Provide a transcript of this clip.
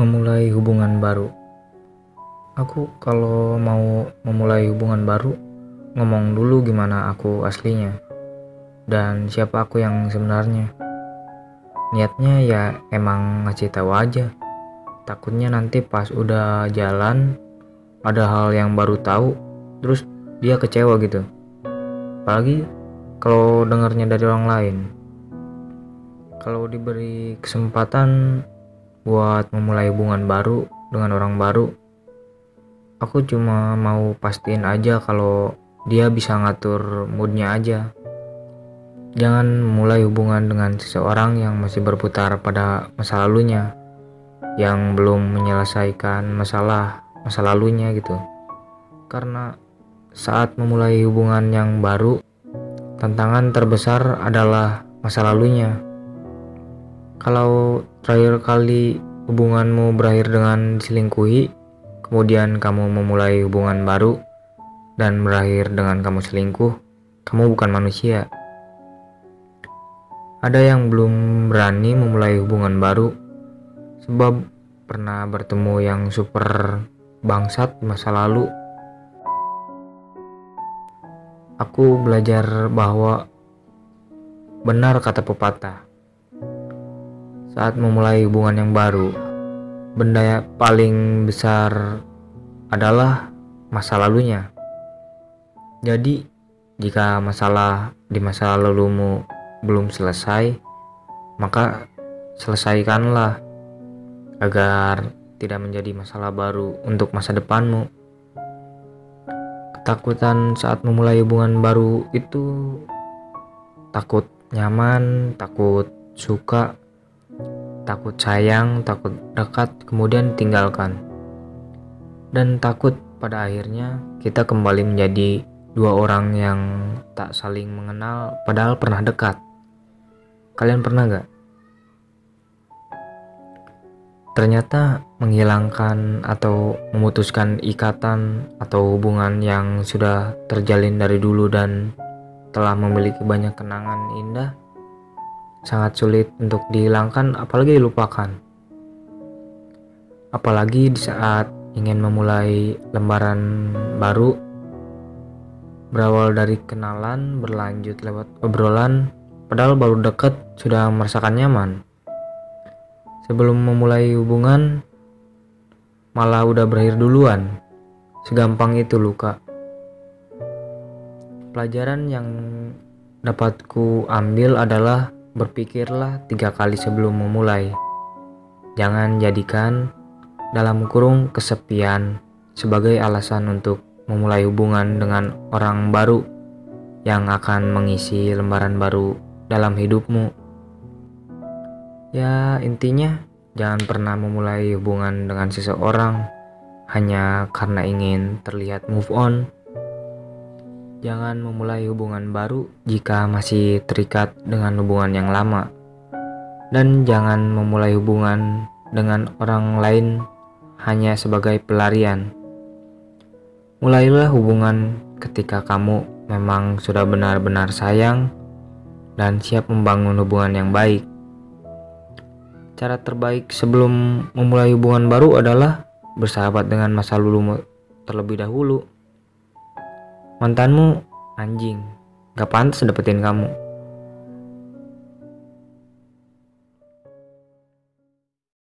memulai hubungan baru. Aku kalau mau memulai hubungan baru, ngomong dulu gimana aku aslinya dan siapa aku yang sebenarnya. Niatnya ya emang ngasih tahu aja. Takutnya nanti pas udah jalan ada hal yang baru tahu, terus dia kecewa gitu. Apalagi kalau dengarnya dari orang lain. Kalau diberi kesempatan buat memulai hubungan baru dengan orang baru. Aku cuma mau pastiin aja kalau dia bisa ngatur moodnya aja. Jangan mulai hubungan dengan seseorang yang masih berputar pada masa lalunya yang belum menyelesaikan masalah masa lalunya gitu. Karena saat memulai hubungan yang baru tantangan terbesar adalah masa lalunya. Kalau terakhir kali hubunganmu berakhir dengan diselingkuhi, kemudian kamu memulai hubungan baru dan berakhir dengan kamu selingkuh, kamu bukan manusia. Ada yang belum berani memulai hubungan baru sebab pernah bertemu yang super bangsat di masa lalu. Aku belajar bahwa benar kata pepatah saat memulai hubungan yang baru, benda yang paling besar adalah masa lalunya. Jadi, jika masalah di masa lalumu belum selesai, maka selesaikanlah agar tidak menjadi masalah baru untuk masa depanmu. Ketakutan saat memulai hubungan baru itu takut nyaman, takut suka, takut sayang, takut dekat, kemudian tinggalkan. Dan takut pada akhirnya kita kembali menjadi dua orang yang tak saling mengenal padahal pernah dekat. Kalian pernah gak? Ternyata menghilangkan atau memutuskan ikatan atau hubungan yang sudah terjalin dari dulu dan telah memiliki banyak kenangan indah sangat sulit untuk dihilangkan apalagi dilupakan. Apalagi di saat ingin memulai lembaran baru berawal dari kenalan berlanjut lewat obrolan padahal baru dekat sudah merasakan nyaman. Sebelum memulai hubungan malah udah berakhir duluan. Segampang itu luka. Pelajaran yang dapat ku ambil adalah Berpikirlah tiga kali sebelum memulai. Jangan jadikan dalam kurung kesepian sebagai alasan untuk memulai hubungan dengan orang baru yang akan mengisi lembaran baru dalam hidupmu. Ya, intinya jangan pernah memulai hubungan dengan seseorang hanya karena ingin terlihat move on Jangan memulai hubungan baru jika masih terikat dengan hubungan yang lama, dan jangan memulai hubungan dengan orang lain hanya sebagai pelarian. Mulailah hubungan ketika kamu memang sudah benar-benar sayang dan siap membangun hubungan yang baik. Cara terbaik sebelum memulai hubungan baru adalah bersahabat dengan masa lalu terlebih dahulu mantanmu anjing. Gak pantas dapetin kamu